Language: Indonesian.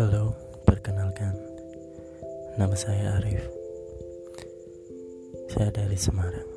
Halo, perkenalkan. Nama saya Arif. Saya dari Semarang.